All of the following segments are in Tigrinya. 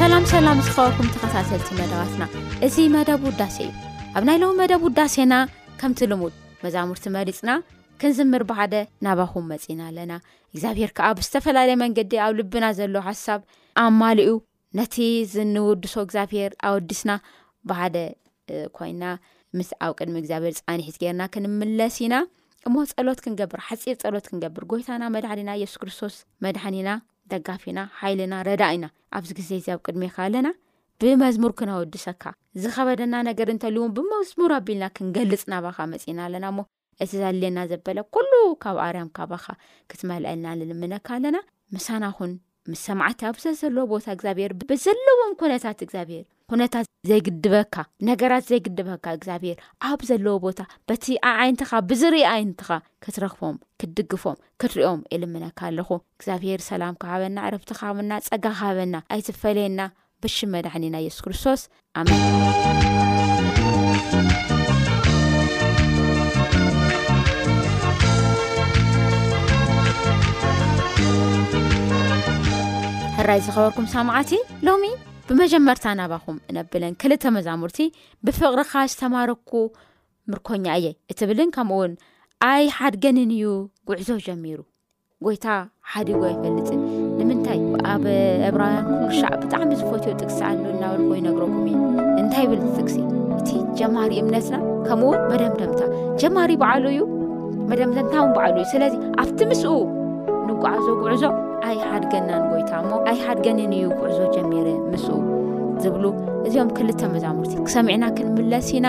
ሰላም ሰላም ዝኸበኩም ተኸታተልቲ መደባትና እዚ መደብ ውዳሴ እዩ ኣብ ናይ ሎም መደብ ውዳሴና ከምቲ ልሙድ መዛሙርቲ መሪፅና ክንዝምር ብሓደ ናባኹም መፂና ኣለና እግዚኣብሄር ከዓ ብዝተፈላለየ መንገዲ ኣብ ልብና ዘሎ ሓሳብ ኣማልኡ ነቲ ዝንውድሶ እግዚኣብሄር ኣወዲስና ብሓደ ኮይና ምስ ኣብ ቅድሚ እግዚኣብሄር ፃኒሒት ገይርና ክንምለስ ኢና እሞ ፀሎት ክንገብር ሓፂር ፀሎት ክንገብር ጎይታና መድሓኒና የሱስ ክርስቶስ መድሓኒና ደጋፊና ሓይልና ረዳ ኢና ኣብዚ ግዜ እዚ ኣብ ቅድሜካ ኣለና ብመዝሙር ክነወድሰካ ዝኸበደና ነገር እንተልውን ብመዝሙር ኣቢልና ክንገልፅ ናባካ መፅና ኣለና እሞ እቲ ዘድልየና ዘበለ ኩሉ ካብ ኣርያም ካባኻ ክትመልኣልና ንልምነካ ኣለና ምሳና ኹን ምስ ሰማዕቲ ኣብ ዘዘለዎ ቦታ እግዚኣብሄር ብዘለዎም ኩነታት እግዚኣብሄር ኩነታት ዘይግድበካ ነገራት ዘይግድበካ እግዚኣብሄር ኣብ ዘለዎ ቦታ በቲ ኣዓይንትኻ ብዝርኢ ዓይንትኻ ክትረኽቦም ክትድግፎም ክትሪኦም የልምነካ ኣለኹ እግዚኣብሄር ሰላም ካሃበና ዕረብቲ ካሃበና ፀጋ ካሃበና ኣይትፈለየና ብሽም መድሓኒና የሱስ ክርስቶስ ኣሜን። ሕራይ ዝኸበርኩም ሰማዓቲ ሎሚ ብመጀመርታ ናባኹም እነብለን ክልተ መዛሙርቲ ብፍቕርኻ ዝተማረኩ ምርኮኛ እየ እትብልን ከምኡውን ኣይ ሓድገንን እዩ ጉዕዞ ጀሚሩ ጎይታ ሓዲጎ ኣይፈልጥን ንምንታይ ኣብ ዕብራውያን ኩሉ ሻዕ ብጣዕሚ ዝፈትዮ ጥቅሲ ኣሎ እናበልኮ ይነግረኩም እዩ እንታይ ብል ጥቅሲ እቲ ጀማሪ እምነትና ከምኡውን መደምደምታ ጀማሪ በዓሉ እዩ መደምደምታ እውን በዓሉ እዩ ስለዚ ኣብቲ ምስኡ ንጓዓዞ ጉዕዞ ኣይሓድገናን ጎይታ እሞ ኣይሓድገንን እዩ ጉዕዞ ጀሚረ ምስኡ ዝብሉ እዚኦም ክልተ መዛሙርቲ ክሰሚዕና ክንምለስ ኢና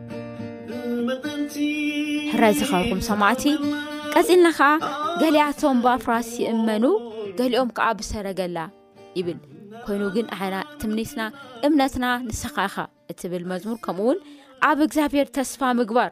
ሕራይ ዝኸርኩም ሰማዕቲ ቀጺልና ኸዓ ገሊኣቶም ብኣፍራስ ይእመኑ ገሊኦም ከዓ ብሰረገላ ይብል ኮይኑ ግን ኣሕና ትምኒትና እምነትና ንሰኻ ኢኻ እትብል መዝሙር ከምኡ እውን ኣብ እግዚኣብሔር ተስፋ ምግባር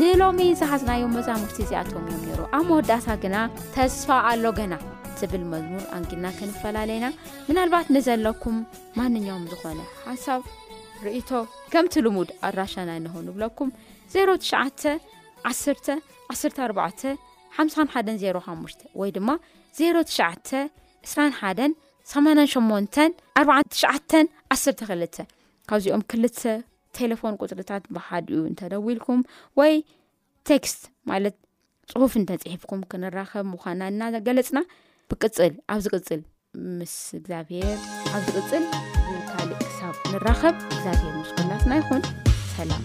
ንሎሚ ዝሓዝናዮም መዛሙርቲ እዚኣቶም እዮም ነይሩ ኣብ መወዳእታ ግና ተስፋ ኣሎ ገና ትብል መዝሙር ኣንጊና ክንፈላለና ምናልባት ንዘለኩም ማንኛውም ዝኾነ ሓሳብ ርእቶ ከምቲ ልሙድ ኣራሻና እንሆ ንብለኩም 09145105 ወይ ድማ 0921884912 ካብዚኦም ክልተ ቴሌፎን ቁፅሪታት ብሓድኡ እንተደዊልኩም ወይ ቴክስት ማለት ፅሁፍ እንተፅሒፍኩም ክንራኸብ ምዃና እናገለፅና ብቅፅል ኣብዚ ቅፅል ምስ እግዚኣብሄር ኣብዚ ቅፅል ካልእ ክሳብ ንራኸብ እግዚኣብሄር ምስ ኮላትና ይኹን ሰላም